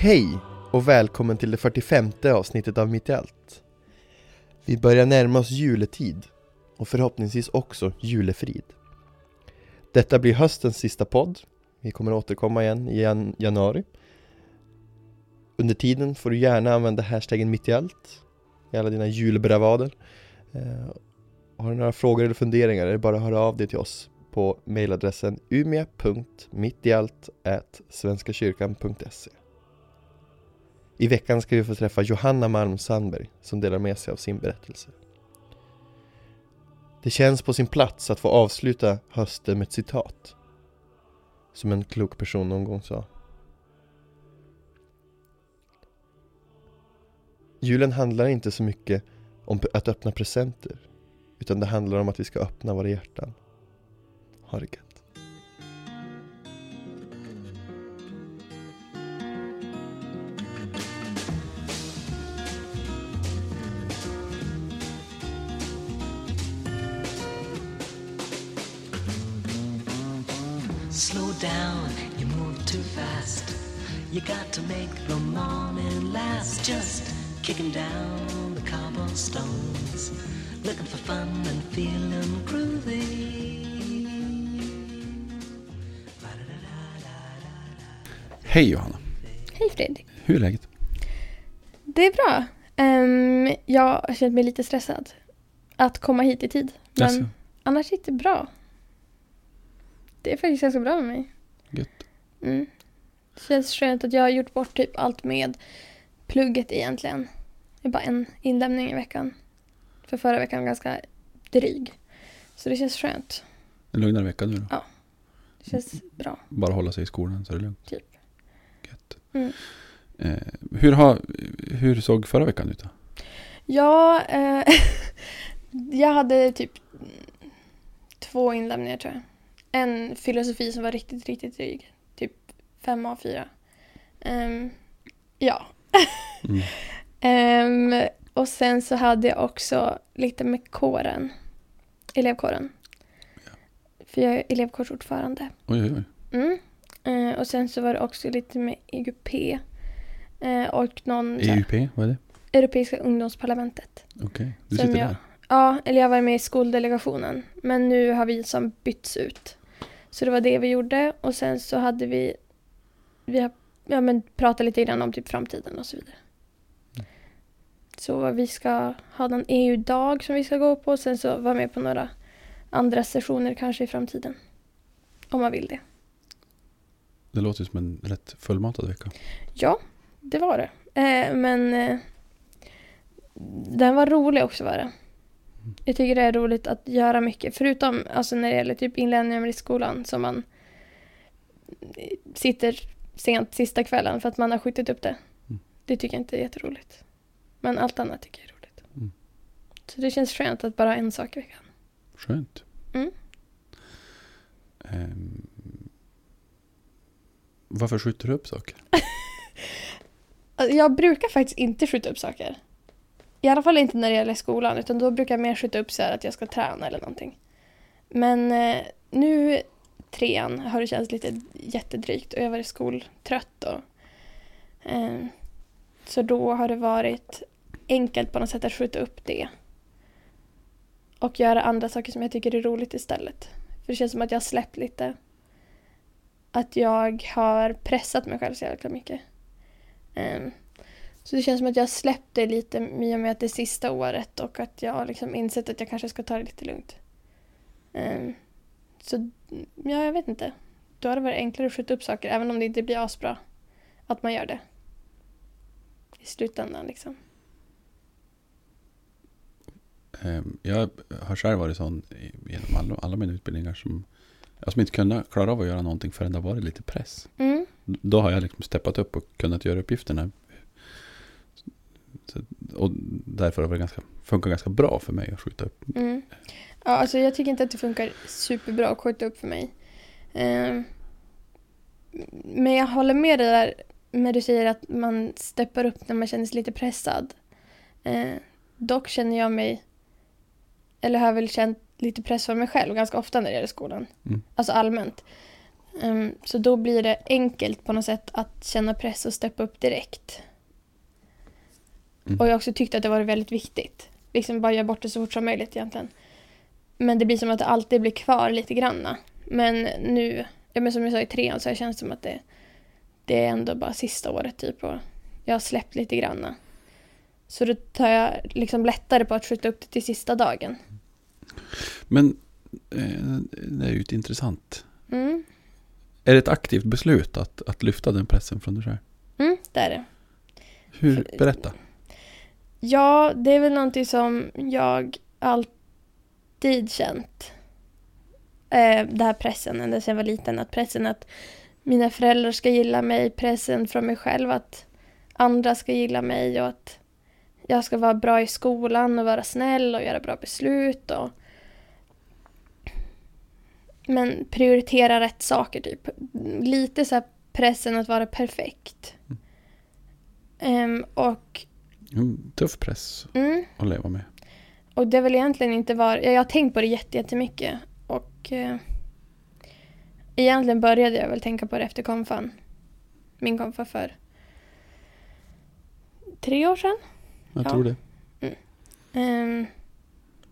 Hej och välkommen till det 45 avsnittet av Mitt i allt. Vi börjar närma oss juletid och förhoppningsvis också julefrid. Detta blir höstens sista podd. Vi kommer återkomma igen i jan januari. Under tiden får du gärna använda hashtaggen mitt i allt i alla dina julbravader. Eh, har du några frågor eller funderingar är det bara att höra av dig till oss på mejladressen umia.mittiallt.svenskakyrkan.se i veckan ska vi få träffa Johanna Malm Sandberg som delar med sig av sin berättelse. Det känns på sin plats att få avsluta hösten med ett citat. Som en klok person någon gång sa. Julen handlar inte så mycket om att öppna presenter. Utan det handlar om att vi ska öppna våra hjärtan. Ha det gött. Kicking down the cobblestones, looking for fun and feeling groovy. Hej Johanna, Hej Fredrik. hur är läget? Det är bra. Ehm, jag har känt mig lite stressad att komma hit i tid. Men Jaså, annars gick det bra. Det är faktiskt ganska bra med mig. gött. Mm. Det känns skönt att jag har gjort bort typ allt med plugget egentligen. Det är bara en inlämning i veckan. För förra veckan var ganska dryg. Så det känns skönt. En lugnare vecka nu då? Det känns bra. Bara hålla sig i skolan så är det lugnt? Typ. Gött. Mm. Eh, hur, har, hur såg förra veckan ut då? Ja, eh, jag hade typ två inlämningar tror jag. En filosofi som var riktigt, riktigt dryg. Typ fem av fyra. Ehm, ja. Mm. Ehm, och sen så hade jag också lite med kåren. Elevkåren. För jag är elevkårsordförande. Oj, oj, oj. Mm. Eh, och sen så var det också lite med EGP. Eh, och någon här, EUP, vad är det? Europeiska ungdomsparlamentet. Okej, du Som sitter jag- där? Ja, eller jag var med i skoldelegationen. Men nu har vi som bytts ut. Så det var det vi gjorde och sen så hade vi, vi har ja, men pratat lite grann om typ framtiden och så vidare. Så vi ska ha någon EU-dag som vi ska gå på och sen så vara med på några andra sessioner kanske i framtiden. Om man vill det. Det låter som en rätt fullmatad vecka. Ja, det var det. Eh, men eh, den var rolig också var det. Jag tycker det är roligt att göra mycket. Förutom alltså, när det gäller typ inlärningar i skolan som man sitter sent sista kvällen för att man har skjutit upp det. Mm. Det tycker jag inte är jätteroligt. Men allt annat tycker jag är roligt. Mm. Så det känns skönt att bara ha en sak i veckan. Skönt. Mm. Ehm, varför skjuter du upp saker? Alltså, Jag brukar faktiskt inte skjuta upp saker. I alla fall inte när det gäller skolan, utan då brukar jag mer skjuta upp så här att jag ska träna eller någonting. Men eh, nu, trean, har det känts lite jättedrygt och jag har varit skoltrött. Och, eh, så då har det varit enkelt på något sätt att skjuta upp det. Och göra andra saker som jag tycker är roligt istället. För det känns som att jag har släppt lite. Att jag har pressat mig själv så jävla mycket. Um, så det känns som att jag har släppt det lite i och med att det är sista året och att jag har liksom insett att jag kanske ska ta det lite lugnt. Um, så ja, jag vet inte. Då har det varit enklare att skjuta upp saker även om det inte blir asbra. Att man gör det. I slutändan liksom. Ehm, jag har själv varit sån genom alla, alla mina utbildningar som, jag som inte kunde klara av att göra någonting förrän det varit lite press. Mm. Då har jag liksom steppat upp och kunnat göra uppgifterna. Så, och därför har det ganska, funkat ganska bra för mig att skjuta upp. Mm. Ja, alltså jag tycker inte att det funkar superbra att skjuta upp för mig. Ehm, men jag håller med dig där när du säger att man steppar upp när man känner sig lite pressad. Eh, dock känner jag mig, eller har väl känt lite press för mig själv ganska ofta när det gäller skolan. Mm. Alltså allmänt. Ehm, så då blir det enkelt på något sätt att känna press och steppa upp direkt. Mm. Och jag har också tyckt att det var väldigt viktigt. Liksom bara göra bort det så fort som möjligt egentligen. Men det blir som att det alltid blir kvar lite granna. Men nu, ja men som jag sa i trean så känns det som att det, det är ändå bara sista året typ och jag har släppt lite granna. Så då tar jag liksom lättare på att skjuta upp det till sista dagen. Men eh, det är ju ett intressant. Mm, Är det ett aktivt beslut att, att lyfta den pressen från dig själv? mm det är det. Hur, berätta. Ja, det är väl någonting som jag alltid känt. Eh, det här pressen, ända sedan jag var liten. Att pressen att mina föräldrar ska gilla mig, pressen från mig själv att andra ska gilla mig och att jag ska vara bra i skolan och vara snäll och göra bra beslut. Och... Men prioritera rätt saker typ. Lite så här pressen att vara perfekt. Ehm, och En tuff press mm, att leva med. och det vill egentligen inte vara... Jag har tänkt på det jätte- jättemycket. Och eh, egentligen började jag väl tänka på det efter konfan. Min konfa för tre år sedan. Jag Ja. tror det. Ehm,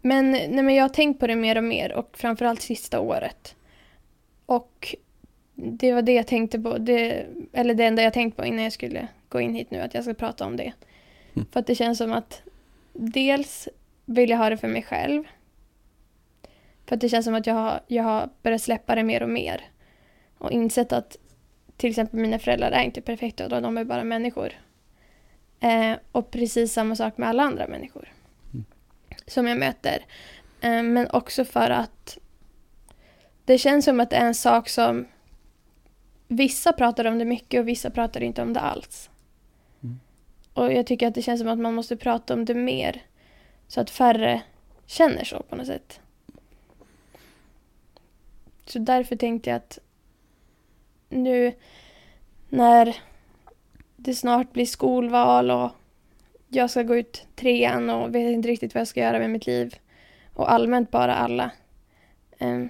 men, nej, men jag har tänkt på det mer och mer och framförallt sista året. Och det var det jag tänkte på, det, eller det enda jag tänkte på innan jag skulle gå in hit nu, att jag ska prata om det. Mm. För att det känns som att dels vill jag ha det för mig själv. För att det känns som att jag har, jag har börjat släppa det mer och mer. Och insett att till exempel mina föräldrar är inte perfekta, utan de är bara människor. Eh, och precis samma sak med alla andra människor som jag möter. Eh, men också för att det känns som att det är en sak som vissa pratar om det mycket och vissa pratar inte om det alls. Mm. Och jag tycker att det känns som att man måste prata om det mer så att färre känner så på något sätt. Så därför tänkte jag att nu när det snart blir skolval och jag ska gå ut trean och vet inte riktigt vad jag ska göra med mitt liv. Och allmänt bara alla. Ehm,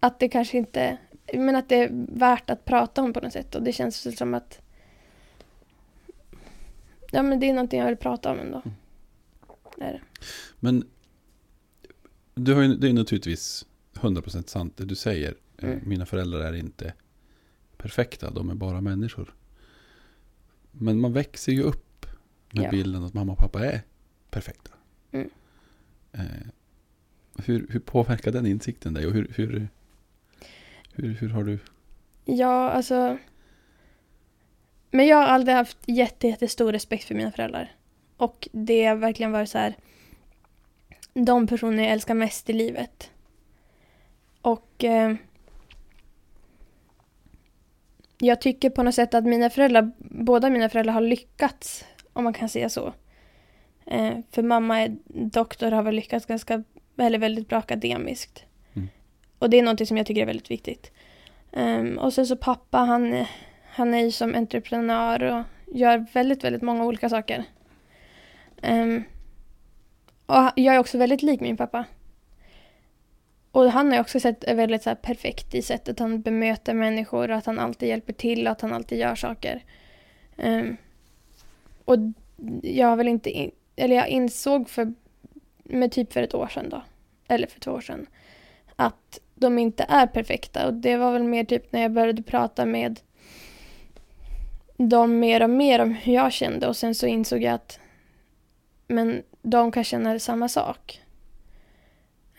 att det kanske inte, men att det är värt att prata om på något sätt. Och det känns som att Ja men det är någonting jag vill prata om ändå. Det. Men du har ju, det är naturligtvis 100% sant det du säger. Eh, Mm. Mina föräldrar är inte perfekta, de är bara människor. Men man växer ju upp med Ja. bilden att mamma och pappa är perfekta. Mm. Eh, hur, hur påverkar den insikten dig och hur, hur, hur, hur har du... Ja, alltså. Men jag har aldrig haft jätte, jättestor respekt för mina föräldrar. Och det har verkligen varit så här. De personer jag älskar mest i livet. Och eh, jag tycker på något sätt att mina föräldrar, båda mina föräldrar har lyckats. Om man kan säga så. Eh, för mamma är doktor har väl lyckats ganska, eller väldigt bra akademiskt. Mm. Och det är någonting som jag tycker är väldigt viktigt. Ehm, och sen så pappa, han, han är ju som entreprenör och gör väldigt, väldigt många olika saker. Ehm, och jag är också väldigt lik min pappa. Och han har ju också sett är väldigt så här perfekt i sättet han bemöter människor, att han alltid hjälper till, och att han alltid gör saker. Um, och jag har väl inte, in, eller jag insåg för, med typ för ett år sedan då, eller för två år sedan, att de inte är perfekta. Och det var väl mer typ när jag började prata med dem mer och mer om hur jag kände och sen så insåg jag att men de kan känna samma sak.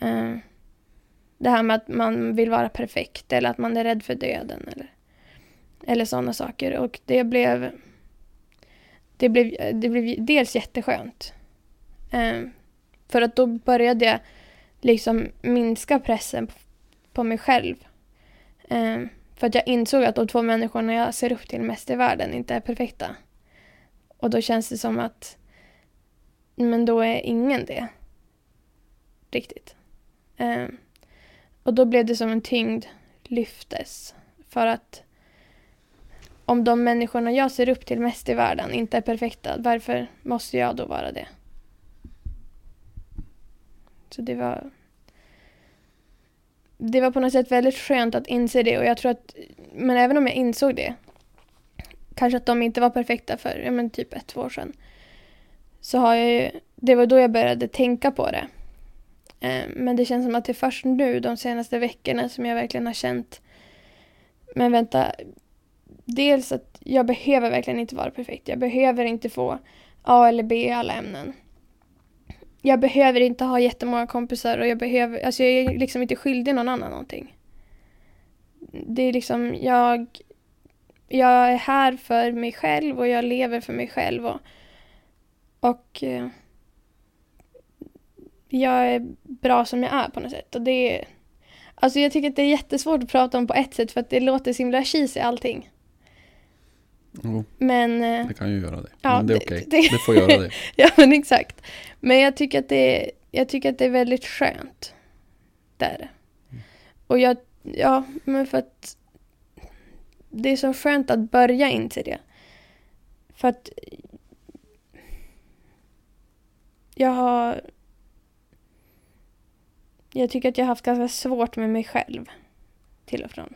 Um, det här med att man vill vara perfekt eller att man är rädd för döden eller, eller sådana saker. Och det blev, det blev, det blev dels jätteskönt. Eh, för att då började jag liksom minska pressen på, på mig själv. Eh, för att jag insåg att de två människorna jag ser upp till mest i världen inte är perfekta. Och då känns det som att men då är ingen det. Riktigt. Eh, och då blev det som en tyngd lyftes. För att om de människorna jag ser upp till mest i världen inte är perfekta, varför måste jag då vara det? Så det var... Det var på något sätt väldigt skönt att inse det och jag tror att men även om jag insåg det, kanske att de inte var perfekta för ja, men typ ett, två år sedan, så har jag ju, det var då jag började tänka på det. Eh, men det känns som att det är först nu, de senaste veckorna, som jag verkligen har känt, men vänta, dels att jag behöver verkligen inte vara perfekt. Jag behöver inte få A eller B i alla ämnen. Jag behöver inte ha jättemånga kompisar och jag behöver, alltså jag är liksom inte skyldig någon annan någonting. Det är liksom, jag, jag är här för mig själv och jag lever för mig själv och, och eh, jag är bra som jag är på något sätt och det är, alltså jag tycker att det är jättesvårt att prata om på ett sätt för att det låter så himla cheesy allting. Jo, Men eh, det kan ju göra det. Ja, men det är okej. det- Det får göra det. Ja, men exakt. Men jag tycker att det är, jag tycker att det är väldigt skönt. Där. Och jag, ja, men för att det är så skönt att börja inse det. För att jag har jag tycker att jag har haft ganska svårt med mig själv till och från.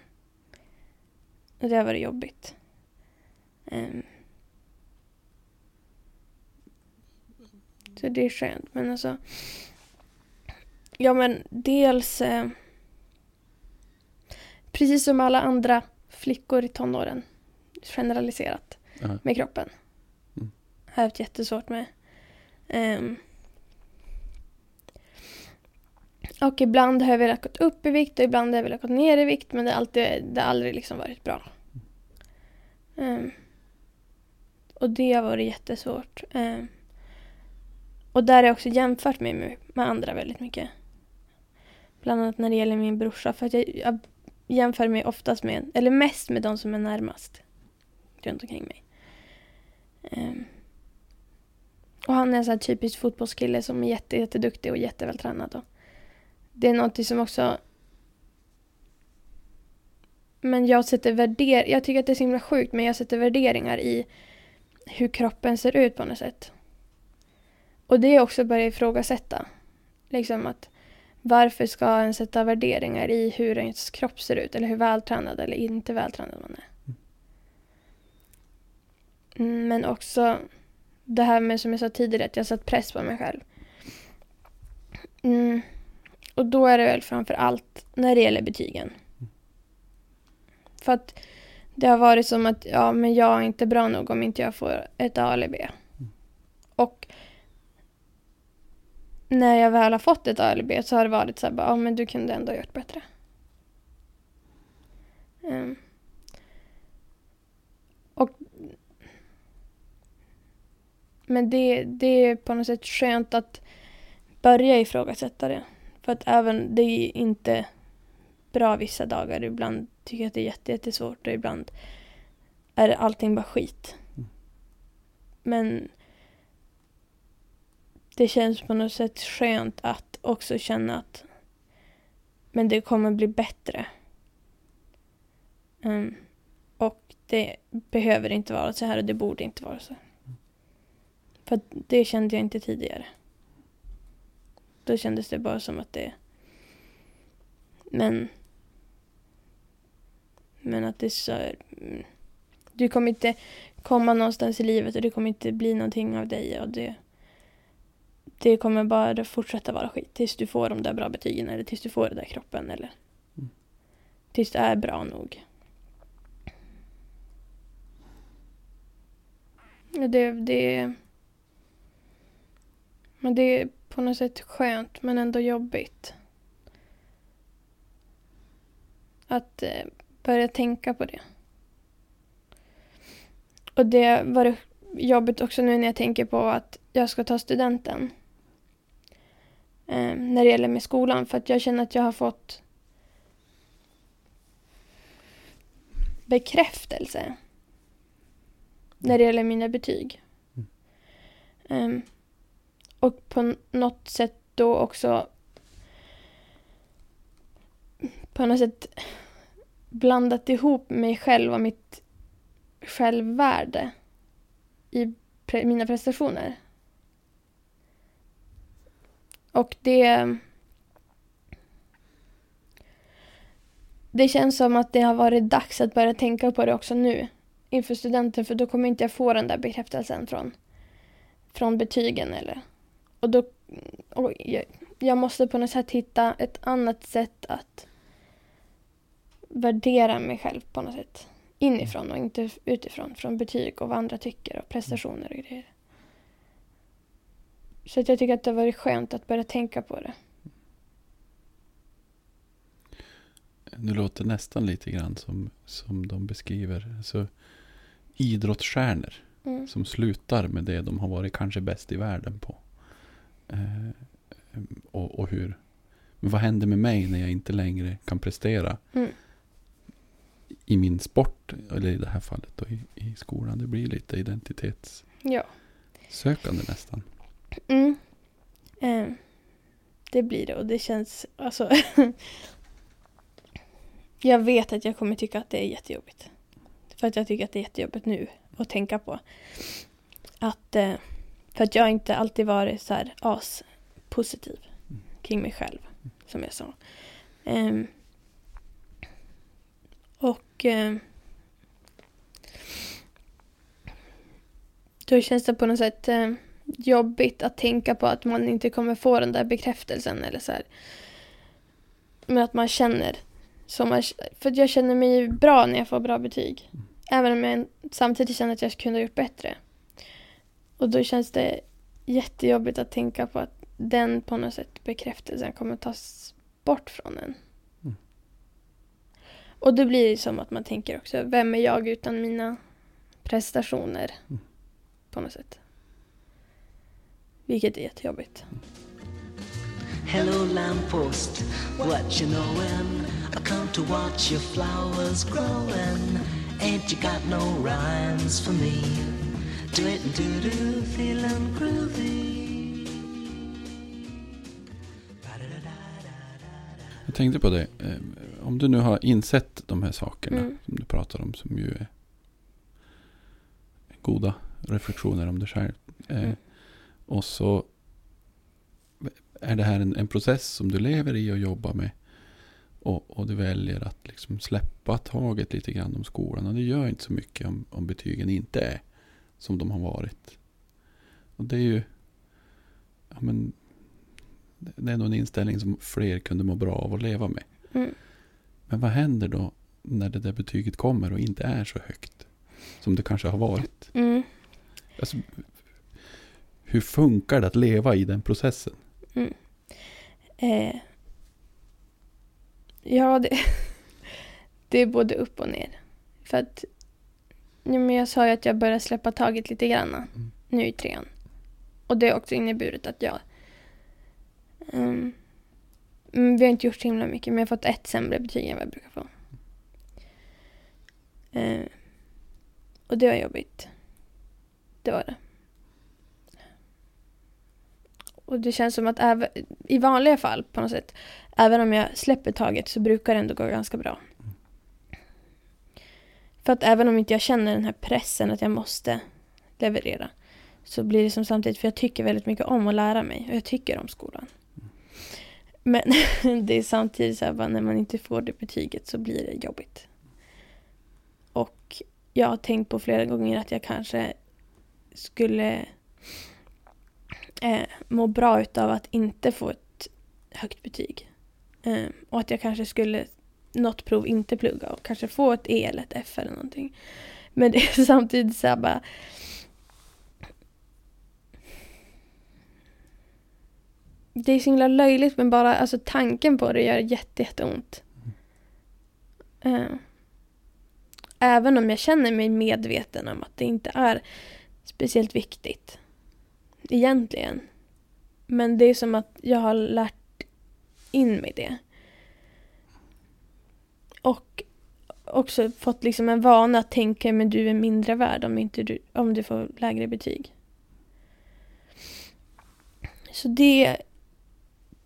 Och det har varit jobbigt. Ehm. Så det är skönt. Men alltså. Ja men dels. Eh, precis som alla andra flickor i tonåren. Generaliserat. Ja. Med kroppen. Mm. Har jag haft jättesvårt med. Ehm. Och ibland har jag velat gå upp i vikt och ibland har jag velat gå ner i vikt. Men det har, alltid, det har aldrig liksom varit bra. Um, och det har varit jättesvårt. Um, Och där har jag också jämfört mig med, med andra väldigt mycket. Bland annat när det gäller min brorsa. För att jag, jag jämför mig oftast med, eller mest med de som är närmast runt omkring mig. Um, och han är en sån här typisk fotbollskille som är jätte, jätteduktig och jättevältränad. Och det är något som också... Men jag sätter värder... Jag tycker att det är så himla sjukt men jag sätter värderingar i hur kroppen ser ut på något sätt. Och det är också börja ifrågasätta. Liksom att varför ska en sätta värderingar i hur ens kropp ser ut eller hur vältränad eller inte vältränad man är. Mm, men också det här med som jag sa tidigare att jag satt press på mig själv. Mm. Och då är det väl framför allt när det gäller betygen. För att det har varit som att ja, men jag är inte bra nog om inte jag får ett A eller B. Och när jag väl har fått ett A eller B så har det varit så här, bara, ja men du kunde ändå ha gjort bättre. Ehm. Och men det, det är på något sätt skönt att börja ifrågasätta det. För att även det är inte bra vissa dagar. Ibland tycker jag att det är jätte, jättesvårt och ibland är allting bara skit. Men det känns på något sätt skönt att också känna att men det kommer bli bättre. Ehm, och det behöver inte vara så här och det borde inte vara så. För att det kände jag inte tidigare. Då kändes det bara som att det... Men... Men att det är så... Du kommer inte komma någonstans i livet och det kommer inte bli någonting av dig och det... Det kommer bara fortsätta vara skit tills du får de där bra betygen eller tills du får den där kroppen eller... Mm. Tills det är bra nog. Det, det... Men det är på något sätt skönt men ändå jobbigt. Att eh, börja tänka på det. Och det var jobbigt också nu när jag tänker på att jag ska ta studenten. Eh, när det gäller med skolan för att jag känner att jag har fått bekräftelse. När det gäller mina betyg. Ehm, och på något sätt då också på något sätt blandat ihop mig själv och mitt självvärde i pre- mina prestationer. Och det det känns som att det har varit dags att börja tänka på det också nu inför studenten för då kommer inte jag få den där bekräftelsen från, från betygen eller och då och jag, jag måste på något sätt hitta ett annat sätt att värdera mig själv på något sätt inifrån och inte utifrån från betyg och vad andra tycker och prestationer och grejer. Så att jag tycker att det har varit skönt att börja tänka på det. Det låter nästan lite grann som, som de beskriver. Alltså, idrottsstjärnor Mm. som slutar med det de har varit kanske bäst i världen på. Eh, och, och hur... Men vad händer med mig när jag inte längre kan prestera Mm. i min sport, eller i det här fallet då, i, i skolan? Det blir lite identitetssökande Ja. nästan. Mm. Eh, det blir det och det känns alltså. jag vet att jag kommer tycka att det är jättejobbigt. För att jag tycker att det är jättejobbigt nu att tänka på. Att, eh, för att jag inte alltid varit så här as positiv kring mig själv. Som jag sa. Ehm, och eh, då känns det på något sätt eh, jobbigt att tänka på att man inte kommer få den där bekräftelsen eller så här. Men att man känner så man, för jag känner mig bra när jag får bra betyg. Även om jag samtidigt känner att jag kunde ha gjort bättre. Och då känns det jättejobbigt att tänka på att den på något sätt bekräftelsen kommer tas bort från en. Mm. Och då blir det som att man tänker också, vem är jag utan mina prestationer? Mm. På något sätt. Vilket är jättejobbigt. Hello, lamppost, what you knowin'? I come to watch your flowers growin'. Ain't you got no rhymes for me? Jag tänkte på det. eh, Om du nu har insett de här sakerna Mm. som du pratar om som ju är goda reflektioner om dig själv. Eh, Mm. Och så är det här en, en process som du lever i och jobbar med. Och, och du väljer att liksom släppa taget lite grann om skolan. Och det gör inte så mycket om, om betygen inte är som de har varit. Och det är ju... Ja, men, det är nog en inställning som fler kunde må bra av att leva med. Mm. Men vad händer då när det där betyget kommer och inte är så högt? Som det kanske har varit. Mm. Alltså, hur funkar det att leva i den processen? Eh, ja, det, det är både upp och ner. För att ja, men jag sa ju att jag börjar släppa taget lite grann Mm. nu i trean. Och det har också inneburit att jag... mm, vi har inte gjort så himla mycket, men jag har fått ett sämre betyg än vad jag brukar få. Eh, och det var jobbigt. Det var det. Och det känns som att även, i vanliga fall på något sätt, även om jag släpper taget så brukar det ändå gå ganska bra. För att även om inte jag känner den här pressen att jag måste leverera så blir det som samtidigt, för jag tycker väldigt mycket om att lära mig och jag tycker om skolan. Men det är samtidigt så här, bara när man inte får det betyget så blir det jobbigt. Och jag har tänkt på flera gånger att jag kanske skulle eh, må bra utav att inte få ett högt betyg. Eh, och att jag kanske skulle något prov inte plugga och kanske få ett E eller ett F eller någonting. Men det är samtidigt så här bara Det är så himla löjligt men bara alltså tanken på det gör jätte, jätteont. Eh, även om jag känner mig medveten om att det inte är speciellt viktigt. Egentligen. Men det är som att jag har lärt in mig det. Och också fått liksom en vana att tänka men du är mindre värd om, inte du, om du får lägre betyg. Så det,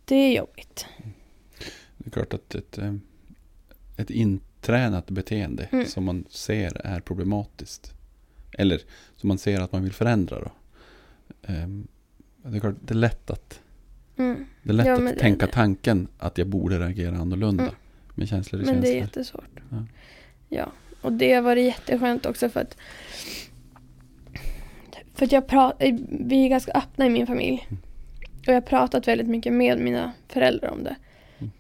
det är jobbigt. Det är klart att ett, eh, ett intränat beteende Mm. som man ser är problematiskt. Eller som man ser att man vill förändra då. Ehm, Det är klart, det är lätt att, Mm. det är lätt Ja, att men det- tänka tanken att jag borde reagera annorlunda. Mm. Med känslor och Men det är känslor. jättesvårt. Ja. Ja. Och det har varit jätteskönt också för att för att jag pratar, vi är ganska öppna i min familj. Mm. Och jag har pratat väldigt mycket med mina föräldrar om det. Mm.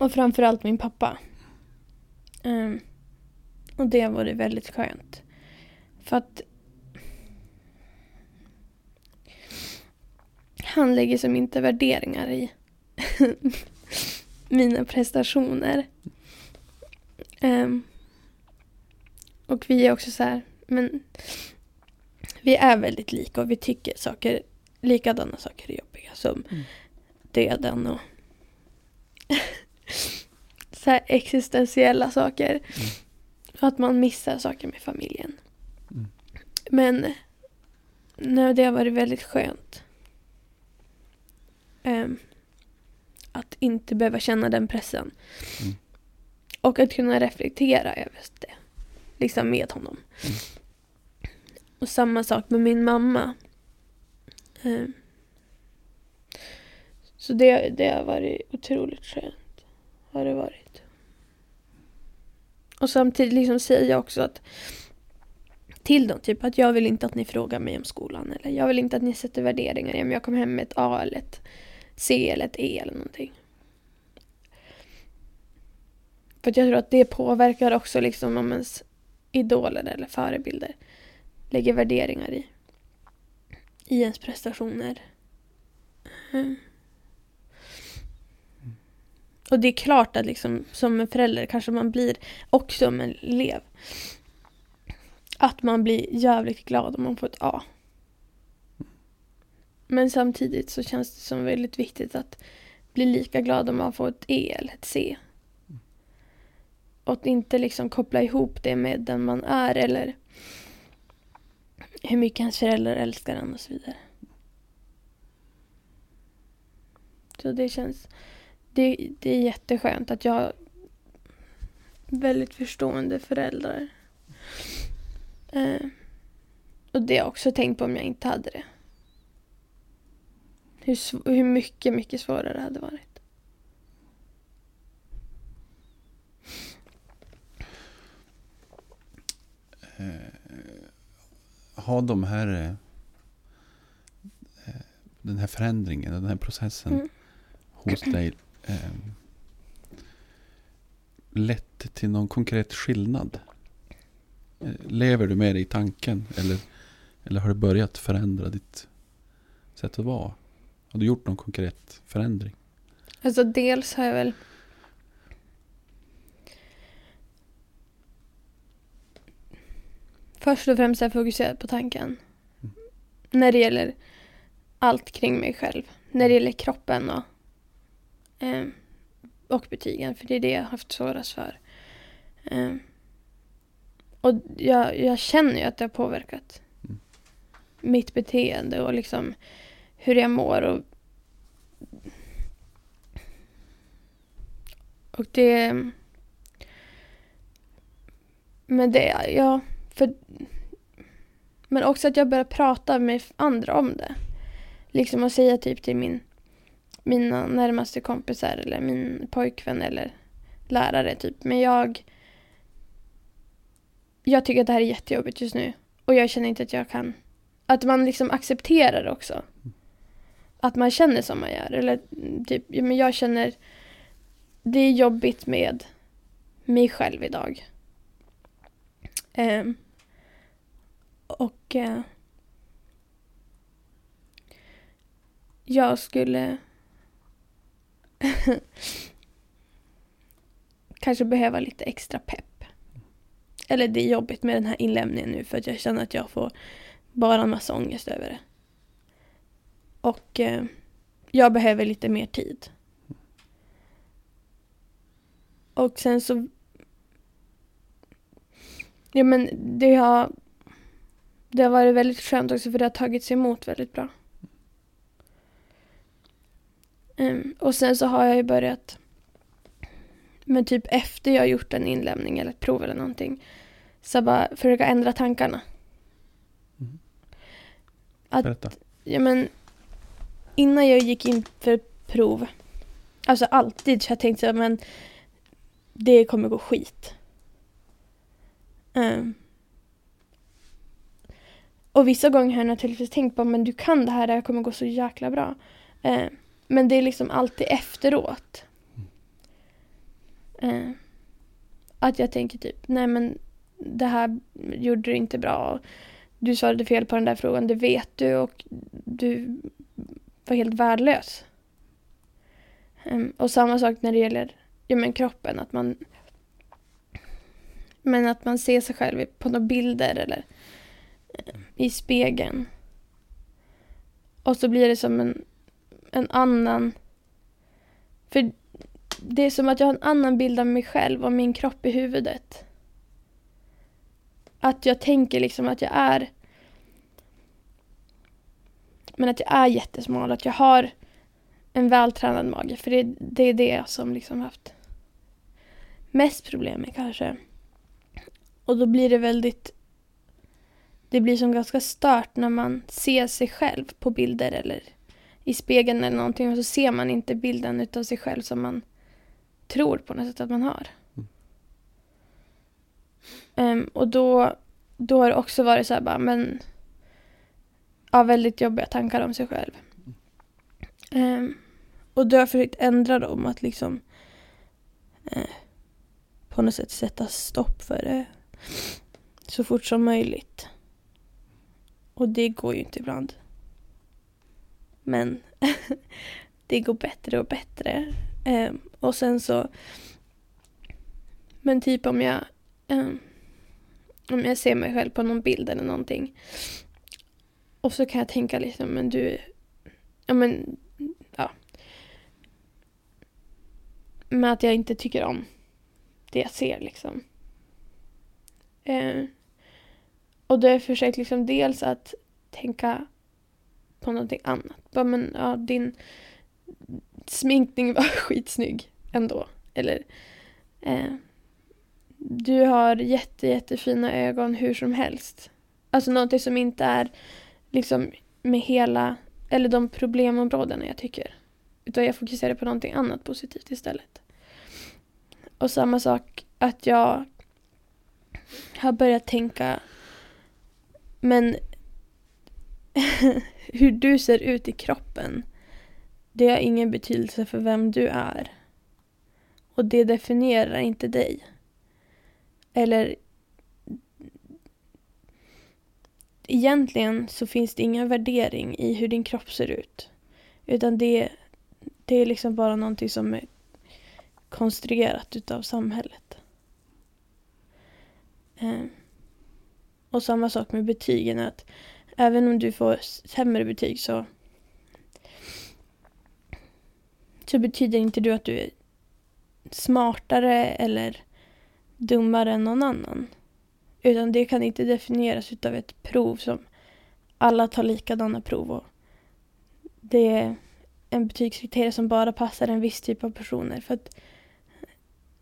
Och framförallt min pappa. Ehm, och det har varit väldigt skönt. För att han lägger som inte värderingar i mina prestationer. Ehm, och vi är också så här, men vi är väldigt lika och vi tycker saker, likadana saker är jobbiga som Mm. döden och så här existentiella saker. Och att man missar saker med familjen. Mm. Men nej, det har varit väldigt skönt. Ehm, att inte behöva känna den pressen. Mm. Och att kunna reflektera över det. Liksom med honom. Mm. Och samma sak med min mamma. Ehm, så det, det har varit otroligt skönt. Har det varit. Och samtidigt liksom säga också att till dem, typ att jag vill inte att ni frågar mig om skolan. Eller jag vill inte att ni sätter värderingar jag kommer hem med ett A eller ett C eller ett E eller någonting. För jag tror att det påverkar också liksom om ens idoler eller förebilder lägger värderingar i. I ens prestationer. Mm. Och det är klart att liksom som en förälder kanske man blir, och som en elev, att man blir jävligt glad om man får ett A. Men samtidigt så känns det som väldigt viktigt att bli lika glad om man får ett E eller ett C. Och att inte liksom koppla ihop det med den man är eller hur mycket ens föräldrar älskar en och så vidare. Så det känns... Det, det är jätteskönt att jag har väldigt förstående föräldrar. Eh, och det har jag också tänkt på om jag inte hade det. Hur, hur mycket, mycket svårare det hade varit. Har de här eh, eh, den här förändringen, den här processen Mm. hos dig eh, lett till någon konkret skillnad? Eh, Lever du med det i tanken? Eller, eller har det börjat förändra ditt sätt att vara? Har du gjort någon konkret förändring? Alltså dels har jag väl... Först och främst har jag fokuserat på tanken. Mm. När det gäller allt kring mig själv. När det gäller kroppen och, eh, och betygen. För det är det jag har haft svårast för. Eh, och jag, jag känner ju att det har påverkat Mm. mitt beteende och liksom hur jag mår. Och Och det... Men det, ja, för... Men också att jag börjar prata med andra om det. Liksom att säga typ till min, mina närmaste kompisar eller min pojkvän eller lärare typ. Men jag... Jag tycker att det här är jättejobbigt just nu. Och jag känner inte att jag kan... Att man liksom accepterar det också. Att man känner som man gör. Eller mm, typ, men jag känner det är jobbigt med mig själv idag. Ehm, och eh, jag skulle kanske behöva lite extra pepp. Eller det är jobbigt med den här inlämningen nu för att jag känner att jag får bara en massa ångest över det. Och eh, jag behöver lite mer tid. Och sen så... Ja men det har... Det har varit väldigt skönt också för det har tagits emot väldigt bra. Ehm, och sen så har jag ju börjat... Men typ efter jag har gjort en inlämning eller ett prov eller någonting. Så bara försöka ändra tankarna. Mhm. Att Berätta. Ja men innan jag gick in för prov, alltså alltid så har jag tänkt så här, men det kommer gå skit. Um. och vissa gånger har jag naturligtvis tänkt på men du kan det här, det här kommer gå så jäkla bra. Uh. men det är liksom alltid efteråt. Uh. att jag tänker typ, nej men det här gjorde du inte bra. Du svarade fel på den där frågan, det vet du och du var helt värdelös. Ehm, och samma sak när det gäller ja, men kroppen, att man men att man ser sig själv på några bilder eller eh, i spegeln. Och så blir det som en, en annan... För det är som att jag har en annan bild av mig själv och min kropp i huvudet. Att jag tänker liksom att jag är... Men att jag är jättesmal, att jag har en vältränad mage. För det, det är det som liksom haft mest problem med kanske. Och då blir det väldigt... Det blir som ganska stört när man ser sig själv på bilder eller i spegeln eller någonting och så ser man inte bilden utav sig själv som man tror på något sätt att man har. Ehm, och då, då har det också varit så här bara, men... Ja, väldigt jobbiga tankar om sig själv. Ehm, och då har jag försökt ändra dem, att liksom eh, på något sätt sätta stopp för det så fort som möjligt. Och det går ju inte ibland. Men det går bättre och bättre. Eh, och sen så... Men typ om jag... Eh, om jag ser mig själv på någon bild eller någonting. Och så kan jag tänka liksom, men du... Ja men... Ja. Men att jag inte tycker om det jag ser liksom. Eh, och då har jag försökt liksom dels att tänka på någonting annat. Bara, men ja, din sminkning var skitsnygg ändå. Eller eh, du har jätte, jättefina ögon hur som helst. Alltså någonting som inte är liksom med hela, eller de problemområdena jag tycker. Utan jag fokuserar på någonting annat positivt istället. Och samma sak att jag har börjat tänka men hur du ser ut i kroppen det har ingen betydelse för vem du är. Och det definierar inte dig. Eller egentligen så finns det ingen värdering i hur din kropp ser ut. Utan det, det är liksom bara någonting som är konstruerat utav samhället. Eh, och samma sak med betygen. att Även om du får sämre betyg så så betyder inte det att du är smartare eller dummare än någon annan. Utan det kan inte definieras utav ett prov som alla tar likadana prov och det är en betygskriterie som bara passar en viss typ av personer. För att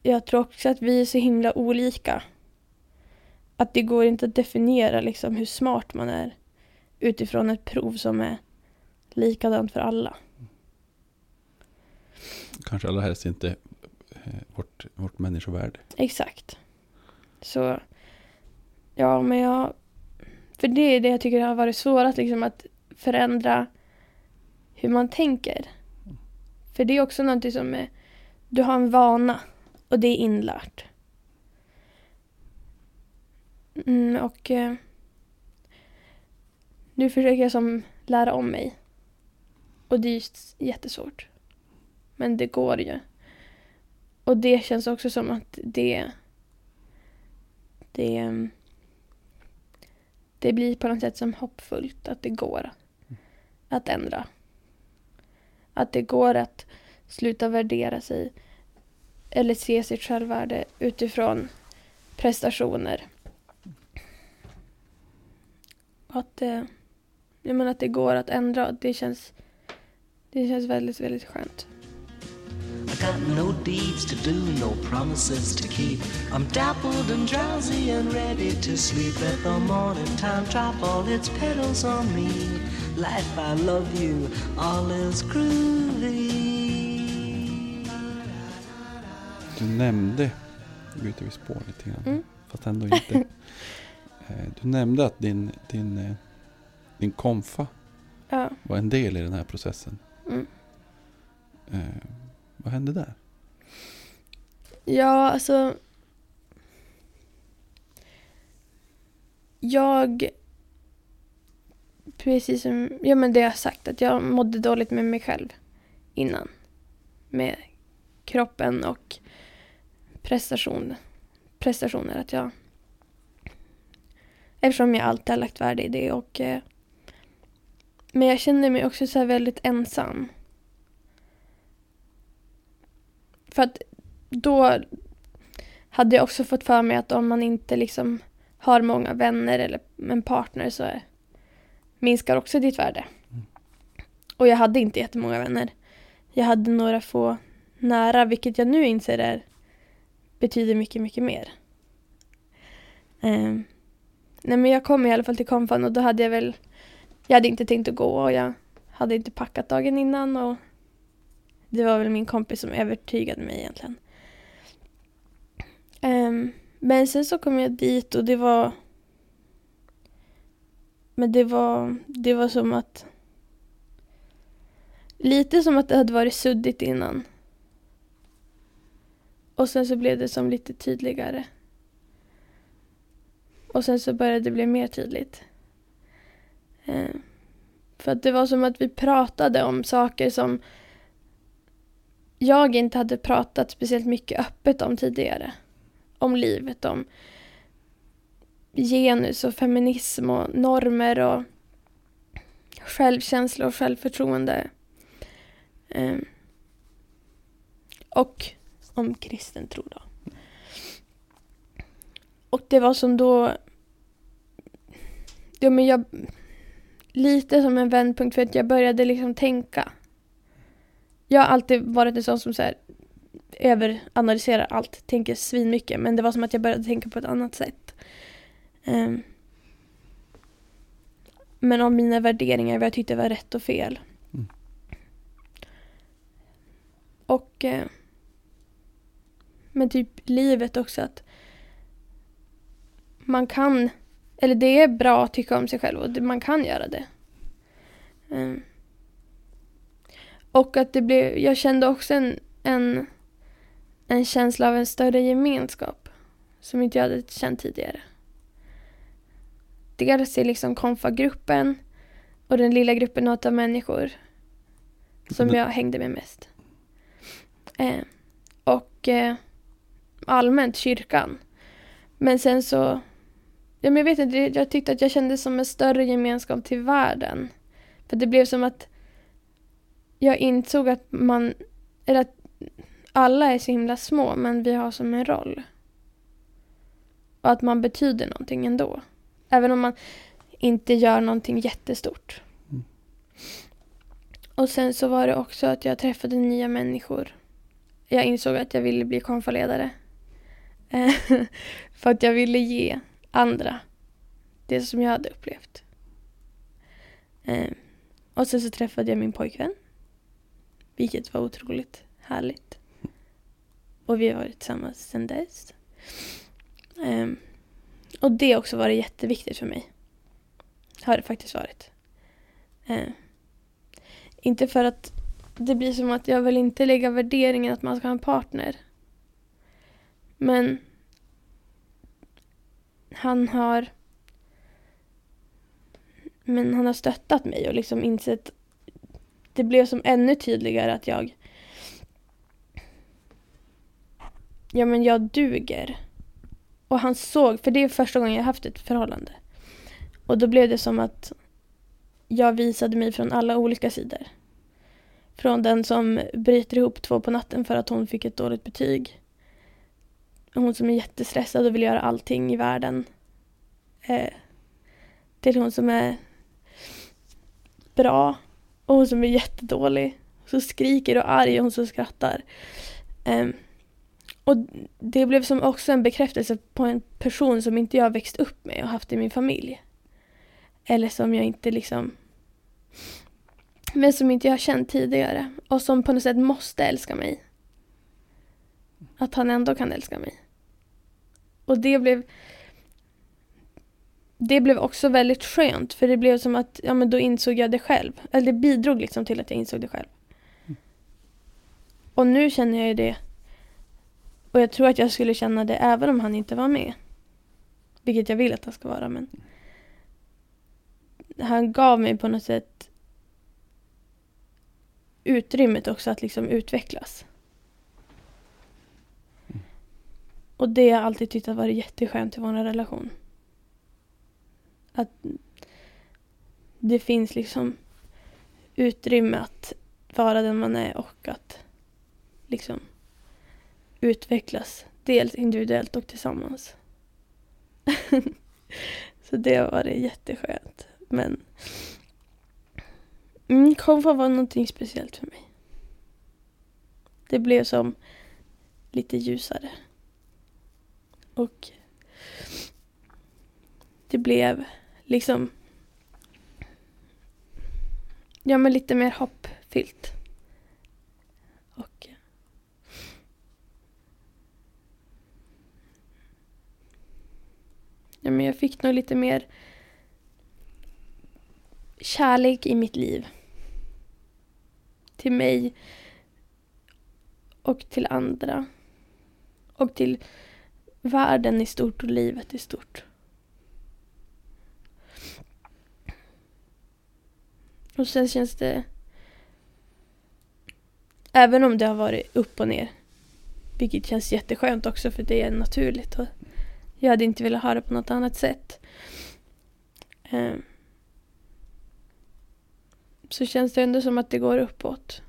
jag tror också att vi är så himla olika. Att det går inte att definiera liksom hur smart man är utifrån ett prov som är likadant för alla. Kanske allra helst inte eh, vårt, vårt människovärde. Exakt. Så, ja men jag... För det är det jag tycker har varit svårast, liksom att förändra hur man tänker. För det är också någonting som är... Du har en vana och det är inlärt. Mm, och eh, nu försöker jag som lära om mig. Och det är just jättesvårt. Men det går ju. Och det känns också som att det... Det... Mm, det blir på något sätt som hoppfullt att det går att ändra. Att det går att sluta värdera sig eller se sitt självvärde utifrån prestationer. Att det, jag menar att det går att ändra. Det känns, det känns väldigt, väldigt skönt. I got no deeds to do, no promises to keep. I'm dappled and drowsy and ready to sleep. Let the morning time drop all its petals on me. Life, I love you, all is groovy. Du nämnde byter vi spår lite grann. Mm. Fast ändå inte. Eh, du nämnde att din, din, eh, din konfa Ja. var en del i den här processen. Mm. Eh, vad hände där? Ja, alltså. Jag. Precis som ja, men det jag har sagt, att jag mådde dåligt med mig själv innan. Med kroppen och prestation, prestationer. Att jag, eftersom jag alltid har lagt värde i det. Och, eh, men jag kände mig också så här väldigt ensam. För att då hade jag också fått för mig att om man inte liksom har många vänner eller en partner så minskar också ditt värde. Mm. Och jag hade inte jättemånga vänner. Jag hade några få nära, vilket jag nu inser är, betyder mycket, mycket mer. Ehm, nej men jag kom i alla fall till konfan och då hade jag väl, jag hade inte tänkt att gå och jag hade inte packat dagen innan och det var väl min kompis som övertygade mig egentligen. Um, men sen så kom jag dit och det var... Men det var, det var som att... Lite som att det hade varit suddigt innan. Och sen så blev det som lite tydligare. Och sen så började det bli mer tydligt. Ehm, för att det var som att vi pratade om saker som jag inte hade pratat speciellt mycket öppet om tidigare. Om livet, om genus och feminism och normer och självkänsla och självförtroende. Ehm, och om kristen tro då. Och det var som då... Ja, men jag... Lite som en vändpunkt för att jag började liksom tänka. Jag har alltid varit en sån som så här, överanalyserar allt, tänker svin mycket men det var som att jag började tänka på ett annat sätt. Ehm. men om mina värderingar, vad jag tyckte var rätt och fel. Mm. Och eh, men typ livet också att man kan, eller det är bra att tycka om sig själv och man kan göra det. Ehm. Och att det blev, jag kände också en, en, en känsla av en större gemenskap. Som inte jag hade känt tidigare. Dels i liksom konfagruppen och den lilla gruppen av människor. Som jag hängde med mest. Eh, och eh, allmänt kyrkan. Men sen så, ja, men jag vet inte, jag tyckte att jag kände som en större gemenskap till världen. För det blev som att jag insåg att man, eller att alla är så himla små men vi har som en roll. Och att man betyder någonting ändå. Även om man inte gör någonting jättestort. Mm. Och sen så var det också att jag träffade nya människor. Jag insåg att jag ville bli konfaledare. För att jag ville ge andra det som jag hade upplevt. Eh, Och sen så träffade jag min pojkvän. Vilket var otroligt härligt. Och vi har varit tillsammans sedan dess. Um, och det har också varit jätteviktigt för mig. Har det faktiskt varit. Ehm, inte för att det blir som att jag vill inte lägga värderingen att man ska ha en partner. Men han har men han har stöttat mig och liksom insett det blev som ännu tydligare att jag ja men jag duger. Och han såg, för det är första gången jag haft ett förhållande. Och då blev det som att jag visade mig från alla olika sidor. Från den som bryter ihop två på natten för att hon fick ett dåligt betyg. Hon som är jättestressad och vill göra allting i världen. Eh, till hon som är bra och hon som är jättedålig. Så skriker och arg och hon som skrattar. Um, och det blev som också en bekräftelse på en person som inte jag växt upp med och haft i min familj. Eller som jag inte liksom... Men som inte jag har känt tidigare. Och som på något sätt måste älska mig. Att han ändå kan älska mig. Och det blev det blev också väldigt skönt för det blev som att ja, men då insåg jag det själv. Eller det bidrog liksom till att jag insåg det själv. Och nu känner jag ju det. Och jag tror att jag skulle känna det även om han inte var med. Vilket jag vill att han ska vara men. Han gav mig på något sätt utrymmet också att liksom utvecklas. Och det har jag alltid tyckt har varit jätteskönt i vår relation. Att det finns liksom utrymme att vara den man är och att liksom utvecklas. Dels individuellt och tillsammans. Så det har varit jätteskönt. Men mm, konfa var någonting speciellt för mig. Det blev som lite ljusare. Och det blev liksom ja men lite mer hoppfyllt. Och ja men jag fick nog lite mer kärlek i mitt liv. Till mig och till andra. Och till världen i stort och livet i stort. Och sen känns det... Även om det har varit upp och ner. Vilket känns jätteskönt också för det är naturligt. Och jag hade inte velat ha det på något annat sätt. Ehm. Så känns det ändå som att det går uppåt.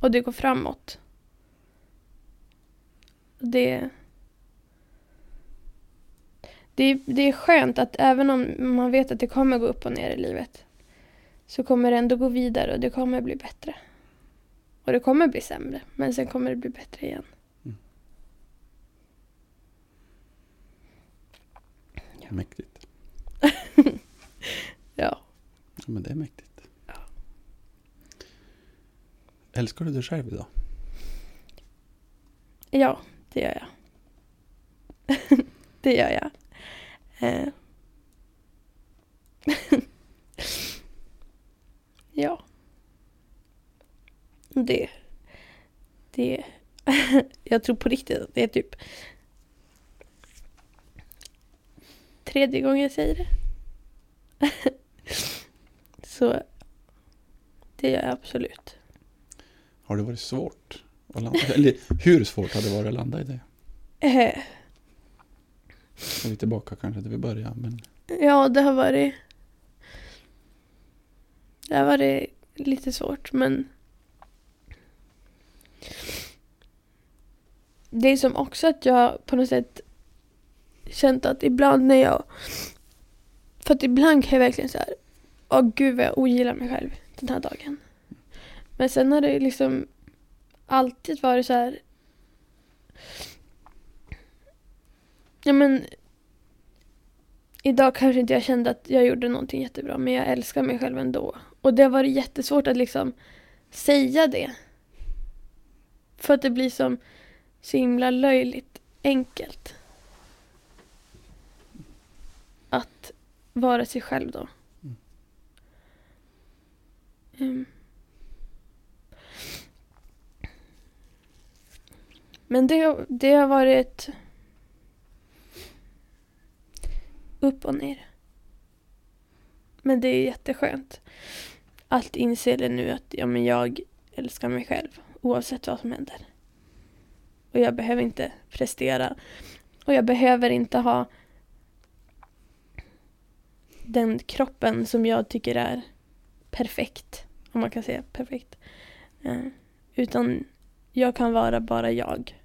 Och det går framåt. Det... Det, det är skönt att även om man vet att det kommer gå upp och ner i livet så kommer det ändå gå vidare och det kommer bli bättre. Och det kommer bli sämre, men sen kommer det bli bättre igen. Mäktigt. Ja. Ja, men det är mäktigt. Älskar du dig själv idag? Ja, det gör jag. det gör jag. Eh. ja. Det. Det. jag tror på riktigt att det är typ tredje gången jag säger det. Så det gör jag absolut. Har det varit svårt att landa? Eller hur svårt har det varit att landa i det? Eh. Är vi tillbaka kanske där vi började. Men Ja, det har varit... Där var det lite svårt, men... Det är som också att jag på något sätt känt att ibland när jag... För att ibland kan jag verkligen så här... Åh gud vad jag ogillar mig själv den här dagen. Men sen har det liksom alltid varit så här... Ja men Idag kanske inte jag kände att jag gjorde någonting jättebra men jag älskar mig själv ändå. Och det har varit jättesvårt att liksom säga det. För att det blir som så himla löjligt enkelt. Att vara sig själv då. Mm. Men det, det har varit upp och ner. Men det är jätteskönt att inse det nu att ja, men jag älskar mig själv oavsett vad som händer. Och jag behöver inte prestera. Och jag behöver inte ha den kroppen som jag tycker är perfekt. Om man kan säga perfekt. Eh, utan jag kan vara bara jag.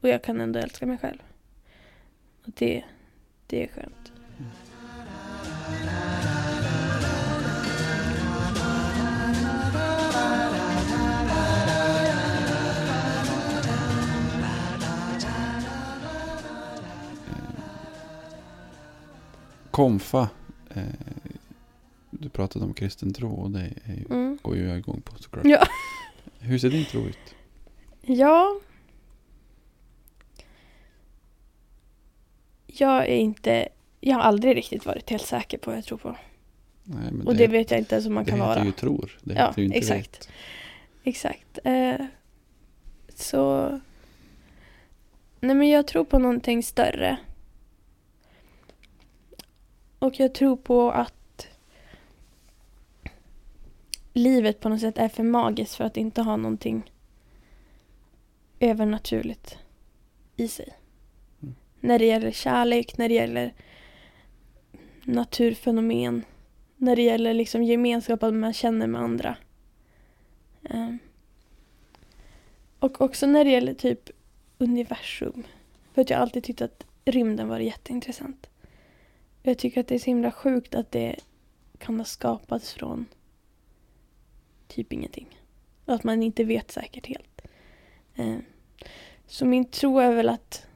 Och jag kan ändå älska mig själv. Och det, det är skönt. Mm. Konfa. Eh, du pratade om kristen tro och det är ju, Mm. går ju jag igång på såklart. Ja. Hur ser din tro ut? Ja. jag är inte, jag har aldrig riktigt varit helt säker på vad jag tror på. Nej, men Och det, vet jag inte ens om man det kan heter vara. ju tror. Det Ja, heter ju inte exakt. vet. Exakt. Eh, så... Nej men jag tror på någonting större. Och jag tror på att livet på något sätt är för magiskt för att inte ha någonting övernaturligt i sig. Mm. När det gäller kärlek, när det gäller naturfenomen, när det gäller liksom gemenskapen man känner med andra. Ehm. Och också när det gäller typ universum. För att jag alltid tyckt att rymden var jätteintressant. Jag tycker att det är så himla sjukt att det kan ha skapats från typ ingenting. Och att man inte vet säkert helt. Eh, så min tro är väl att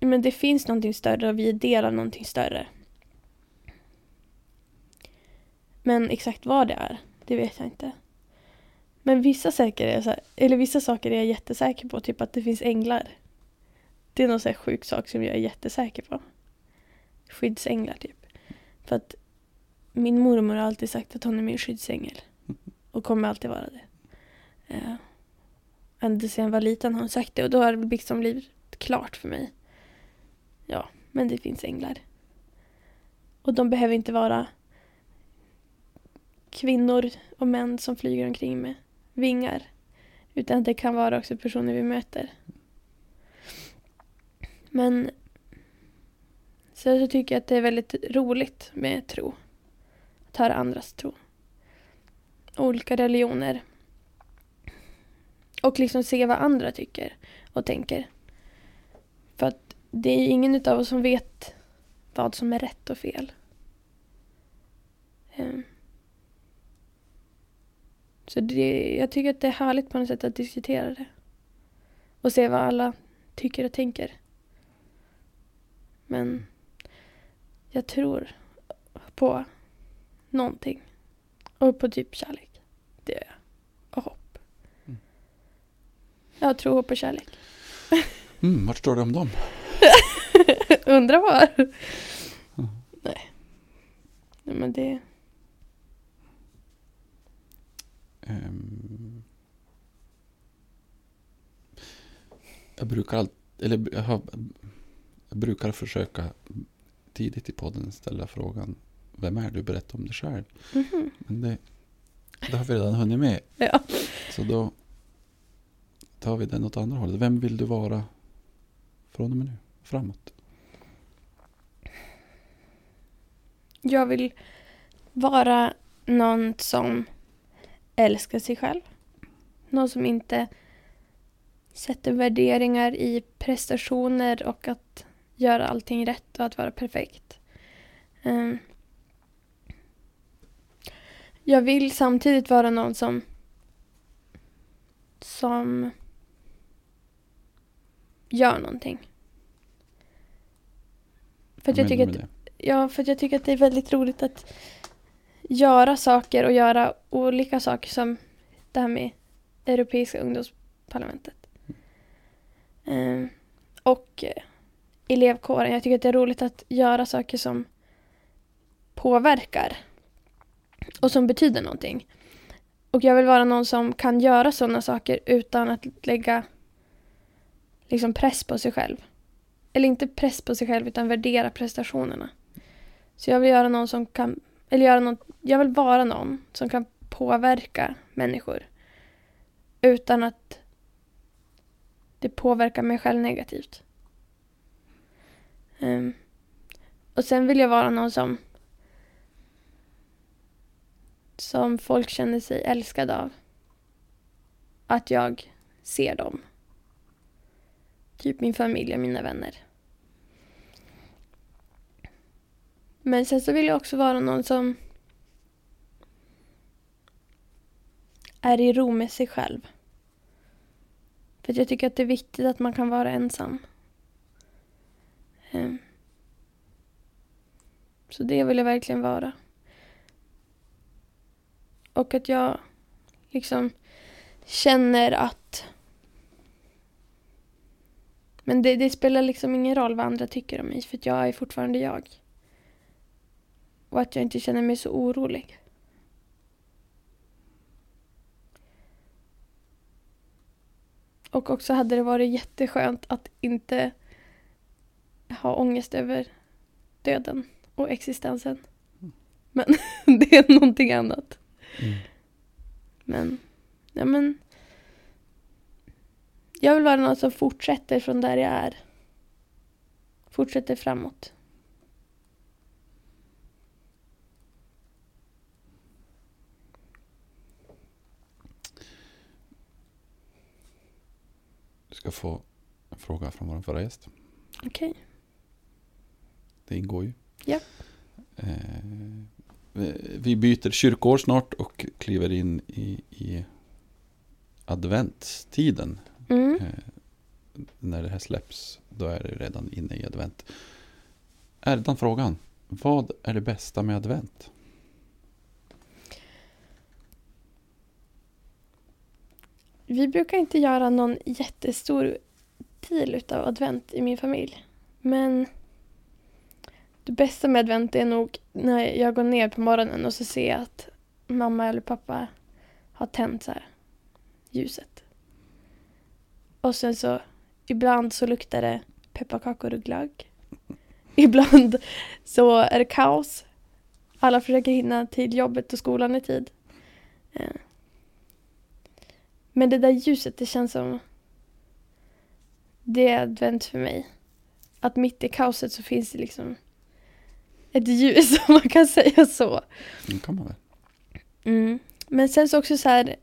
men det finns någonting större och vi är del av någonting större. Men exakt vad det är, det vet jag inte. Men vissa, säker är så här, eller vissa saker är jag jättesäker på, typ att det finns änglar. Det är någon så här sjuk sak som jag är jättesäker på. Skyddsänglar typ. För att min mormor har alltid sagt att hon är min skyddsängel. Och kommer alltid vara det. Uh, ända sedan jag var liten har hon sagt det och då har det liksom blivit klart för mig. Ja, men det finns änglar. Och de behöver inte vara kvinnor och män som flyger omkring med vingar. Utan det kan vara också personer vi möter. Men sen så tycker jag att det är väldigt roligt med tro. Att höra andras tro. Olika religioner. Och liksom se vad andra tycker och tänker. För att det är ju ingen av oss som vet vad som är rätt och fel. Ehm. Så det, jag tycker att det är härligt på något sätt att diskutera det. Och se vad alla tycker och tänker. Men jag tror på någonting. Och på typ kärlek. Det gör jag. Och hopp. Mm. Jag tror hopp och kärlek. Mm, vart står det om dem? Undrar var? Mm. Nej. Nej men det... Ehm, jag brukar allt, eller jag, har, jag brukar försöka tidigt i podden ställa frågan Vem är du? Berätta om dig själv. Mhm. Men det, det har vi redan hunnit med. Ja. Så då tar vi den åt andra hållet. Vem vill du vara från och med nu? Framåt. Jag vill vara någon som älskar sig själv. Någon som inte sätter värderingar i prestationer och att göra allting rätt och att vara perfekt. Ehm. Jag vill samtidigt vara någon som som gör någonting. För Vad jag tycker att Ja, för jag tycker att det är väldigt roligt att göra saker och göra olika saker som det här med Europeiska ungdomsparlamentet. Ehm, och eh, elevkåren. Jag tycker att det är roligt att göra saker som påverkar och som betyder någonting. Och jag vill vara någon som kan göra sådana saker utan att lägga liksom press på sig själv. Eller inte press på sig själv utan värdera prestationerna. Så jag vill göra någon som kan, eller göra någon, jag vill vara någon som kan påverka människor. Utan att det påverkar mig själv negativt. Um, och sen vill jag vara någon som som folk känner sig älskade av. Att jag ser dem. Typ min familj och mina vänner. Men sen så vill jag också vara någon som är i ro med sig själv. För att jag tycker att det är viktigt att man kan vara ensam. Eh. Så det vill jag verkligen vara. Och att jag liksom känner att Men det, det spelar liksom ingen roll vad andra tycker om mig för att jag är fortfarande jag. Och att jag inte känner mig så orolig. Och också hade det varit jätteskönt att inte ha ångest över döden och existensen. Men det är någonting annat. Mm. Men, ja men. Jag vill vara någon som fortsätter från där jag är. Fortsätter framåt. Du ska få en fråga från vår förra gäst. Okej. Det ingår ju. Ja. Eh, vi- byter kyrkår snart och kliver in i, i adventstiden. Mm. Eh, när det här släpps, då är det redan inne i advent. Ärdan frågan. Vad är det bästa med advent? Vi brukar inte göra någon jättestor deal utav advent i min familj. Men det bästa med advent är nog när jag går ner på morgonen och så ser jag att mamma eller pappa har tänt så här ljuset. Och sen så ibland så luktar det pepparkakor och glögg. Ibland så är det kaos. Alla försöker hinna till jobbet och skolan i tid. Eh. Men det där ljuset, det känns som... Det är advent för mig. Att mitt i kaoset så finns det liksom ett ljus, om man kan säga så. Det kan man väl? Mm. Men sen så också så här...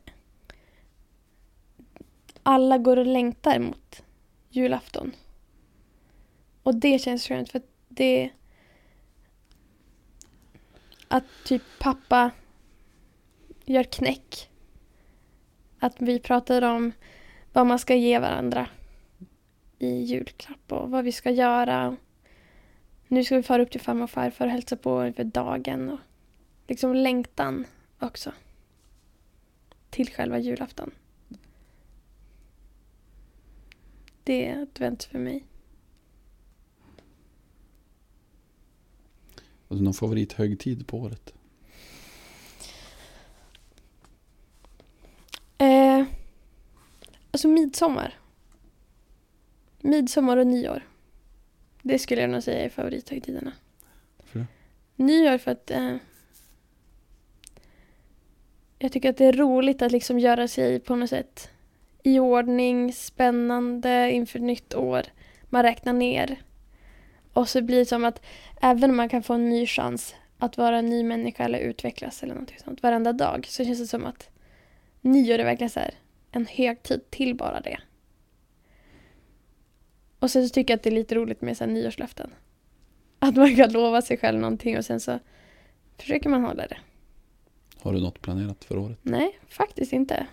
Alla går och längtar mot julafton. Och det känns skönt för att det... Att typ pappa gör knäck. Att vi pratar om vad man ska ge varandra i julklapp och vad vi ska göra. Nu ska vi fara upp till farmor och farfar och hälsa på inför dagen. Och liksom längtan också. Till själva julafton. Det är advent för mig. Och någon favorithögtid på året? Eh, alltså midsommar. Midsommar och nyår. Det skulle jag nog säga är favorithögtiderna. Varför det? Nyår för att eh, jag tycker att det är roligt att liksom göra sig på något sätt i ordning, spännande inför nytt år. Man räknar ner. Och så blir det som att även om man kan få en ny chans att vara en ny människa eller utvecklas eller något sånt varenda dag så känns det som att nyår är verkligen så här en högtid till bara det. Och sen så tycker jag att det är lite roligt med så här nyårslöften. Att man kan lova sig själv någonting och sen så försöker man hålla det. Har du något planerat för året? Nej, faktiskt inte.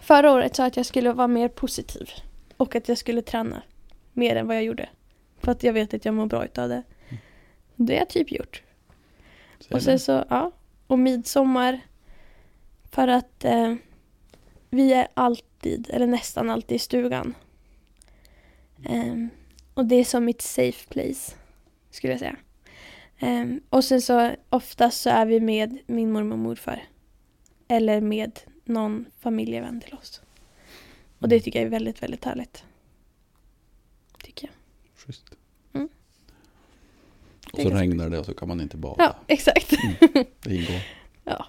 Förra året sa jag att jag skulle vara mer positiv. Och att jag skulle träna mer än vad jag gjorde. För att jag vet att jag mår bra utav det. Det har jag typ gjort. Säg Och sen det. så, ja. Och midsommar. För att eh, vi är alltid, eller nästan alltid i stugan. Ehm, och det är som mitt safe place, skulle jag säga. Ehm, och sen så oftast så är vi med min mormor och morfar. Eller med någon familjevän till oss. Och det tycker jag är väldigt, väldigt härligt. Tycker jag. Schysst. Mm. Och Det så ganska regnar det och så kan man inte bada. Ja, exakt. Det ingår. Ja.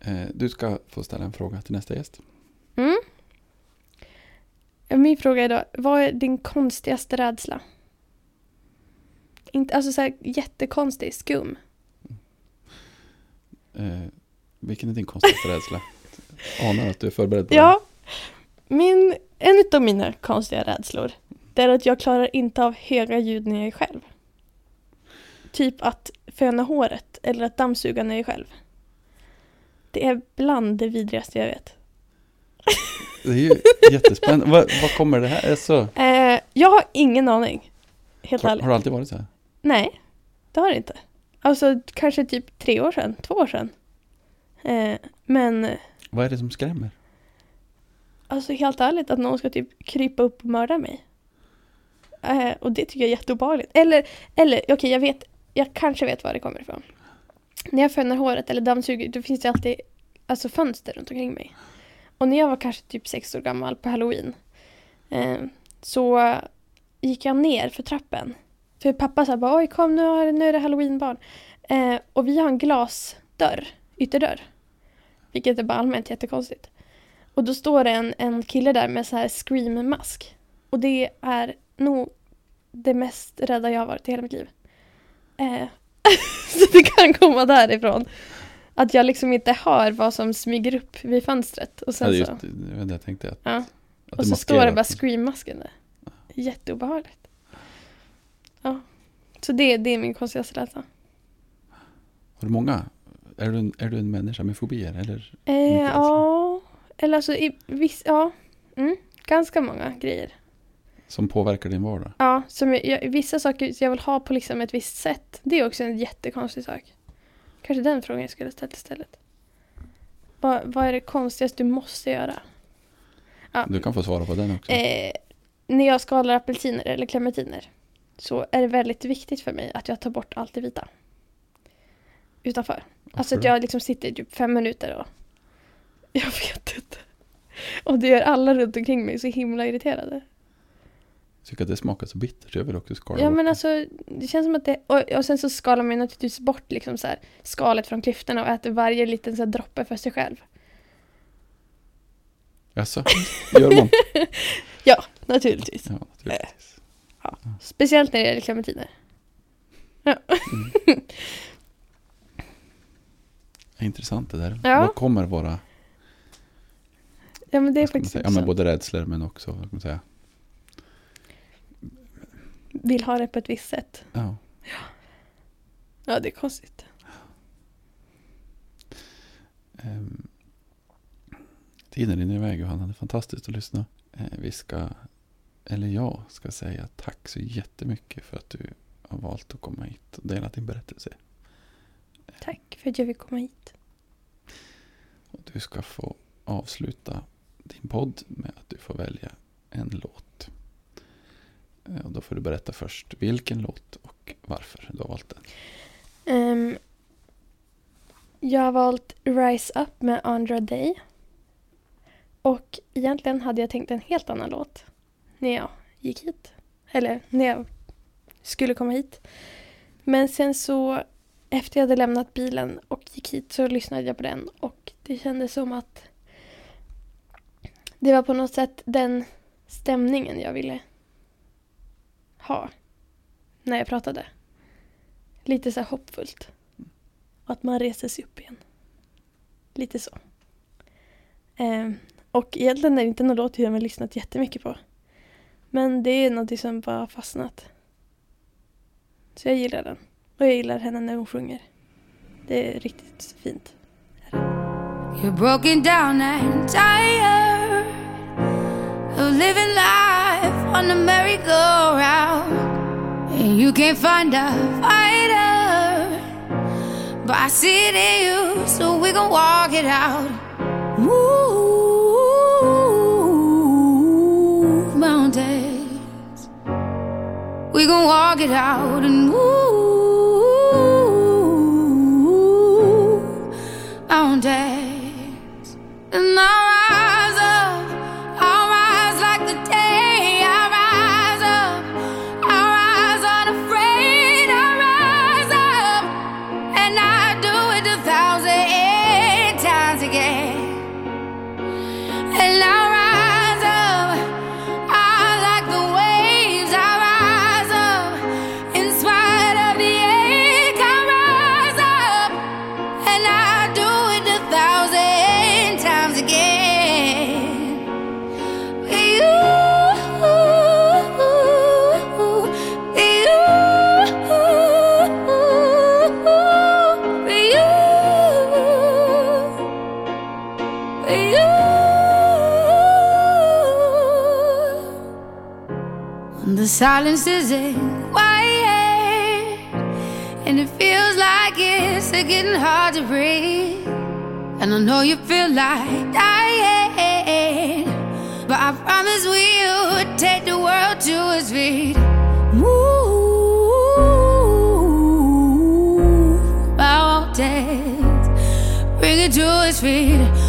Eh, Du ska få ställa en fråga till nästa gäst. Mm. Min fråga är då, vad är din konstigaste rädsla? Inte, alltså så här jättekonstig, skum. Eh, vilken är din konstigaste rädsla? Anar att du är förberedd på Ja, min, en av mina konstiga rädslor det är att jag klarar inte av höga ljud när jag är själv. Typ att föna håret eller att dammsuga när jag är själv. Det är bland det vidrigaste jag vet. Det. Är ju jättespännande. Vad, vad kommer det här? Alltså, Eh, jag har ingen aning. Helt har, ärligt. har det alltid varit så här? Nej, det har det inte. Alltså kanske typ tre år sedan, två år sedan. Eh, men Vad är det som skrämmer? alltså helt ärligt att någon ska typ krypa upp och mörda mig. Eh, och det tycker jag är jätteobehagligt. Eller, eller okej jag vet, jag kanske vet var det kommer ifrån. När jag fönar håret eller dammsuger då finns det alltid alltså, fönster runt omkring mig. Och när jag var kanske typ sex år gammal på halloween eh, så gick jag ner för trappen. För pappa sa bara oj kom nu, är- nu är det halloweenbarn. Eh, och vi har en glasdörr, ytterdörr. Vilket är bara allmänt jättekonstigt. Och då står det en, en kille där med så här scream-mask. Och det är nog det mest rädda jag har varit i hela mitt liv. Eh, så det kan komma därifrån. Att jag liksom inte hör vad som smyger upp vid fönstret. Och Ja, sen det är så, just, jag tänkte att, ja. att och så står det bara scream-masken där. Jätteobehagligt. Ja. Så det, det är min konstigaste rädsla. Har du många? Är du, en, är du en människa med fobier? Eller? Eh, ja, eller alltså i viss, ja. Mm, ganska många grejer. Som påverkar din vardag? Ja, som jag, jag, vissa saker jag vill ha på liksom ett visst sätt. Det är också en jättekonstig sak. Kanske den frågan jag skulle ställt istället. Vad, vad är det konstigaste du måste göra? Ja, Du kan få svara på den också. eh, när jag skalar apelsiner eller clementiner så är det väldigt viktigt för mig att jag tar bort allt det vita. Utanför. Alltså att Varför jag liksom sitter i typ fem minuter och jag vet inte. Och det gör alla runt omkring mig så himla irriterade. Jag tycker att det smakar så bittert. Jag vill också skala Ja bort men det. alltså det känns som att det, och, och sen så skalar man ju naturligtvis bort liksom så här, skalet från klyftorna och äter varje liten så här droppe för sig själv. Jaså? Gör man? Ja, naturligtvis. Ja, naturligtvis. Speciellt när det gäller clementiner. Intressant det där. Ja. Var kommer våra Ja men det är vad faktiskt? Ja, men både rädslor men också, vad ska man säga? Vill ha det på ett visst sätt. Ja. Ja det är konstigt. Ehm, tiden rinner iväg Johanna. Det är fantastiskt att lyssna. Eh, vi ska, eller jag ska säga tack så jättemycket för att du har valt att komma hit och dela din berättelse. Tack för att jag fick komma hit. Och du ska få avsluta din podd med att du får välja en låt. Och då får du berätta först vilken låt och varför du har valt den. Um, jag har valt Rise Up med Andra Day. Och egentligen hade jag tänkt en helt annan låt när jag gick hit. Eller när jag skulle komma hit. Men sen så efter jag hade lämnat bilen och gick hit så lyssnade jag på den och det kändes som att det var på något sätt den stämningen jag ville ha när jag pratade. Lite så här hoppfullt. Och att man reser sig upp igen. Lite så. Eh, och egentligen är det inte någon låt jag har lyssnat jättemycket på. Men det är något som bara har fastnat. Så jag gillar den. Och jag gillar henne när hon sjunger. Det är riktigt fint. You're broken down and tired of living life on a merry-go-round. And you can't find a fighter, but I see it in you, so we gon' walk it out. Move mountains. We gon' walk it out and move mountains. And I silence is a quiet and it feels like it's getting hard to breathe. And i know you feel like dying but i promise we'll take the world to its feet. Move i won't dance bring it to its feet.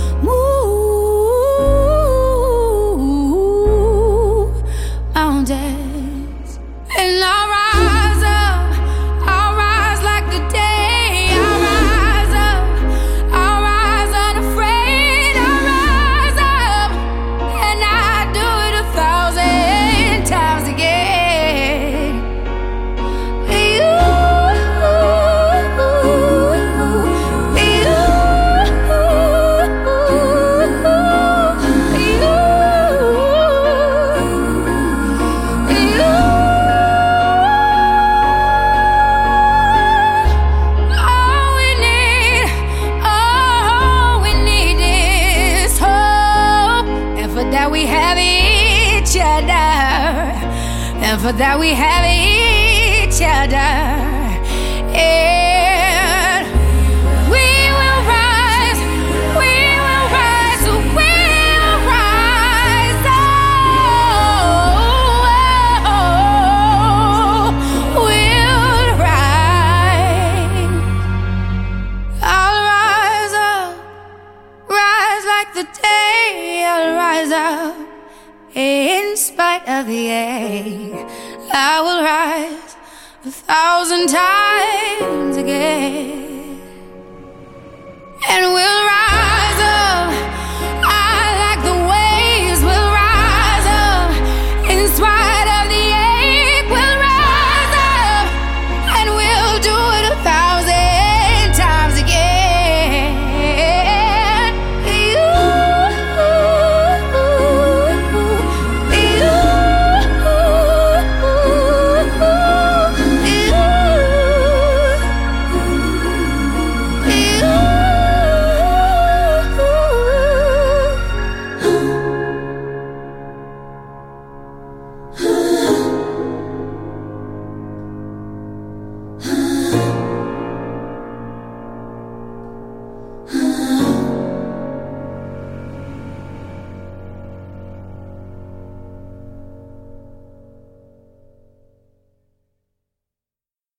for that we have each other. Yeah. I will rise a thousand times again.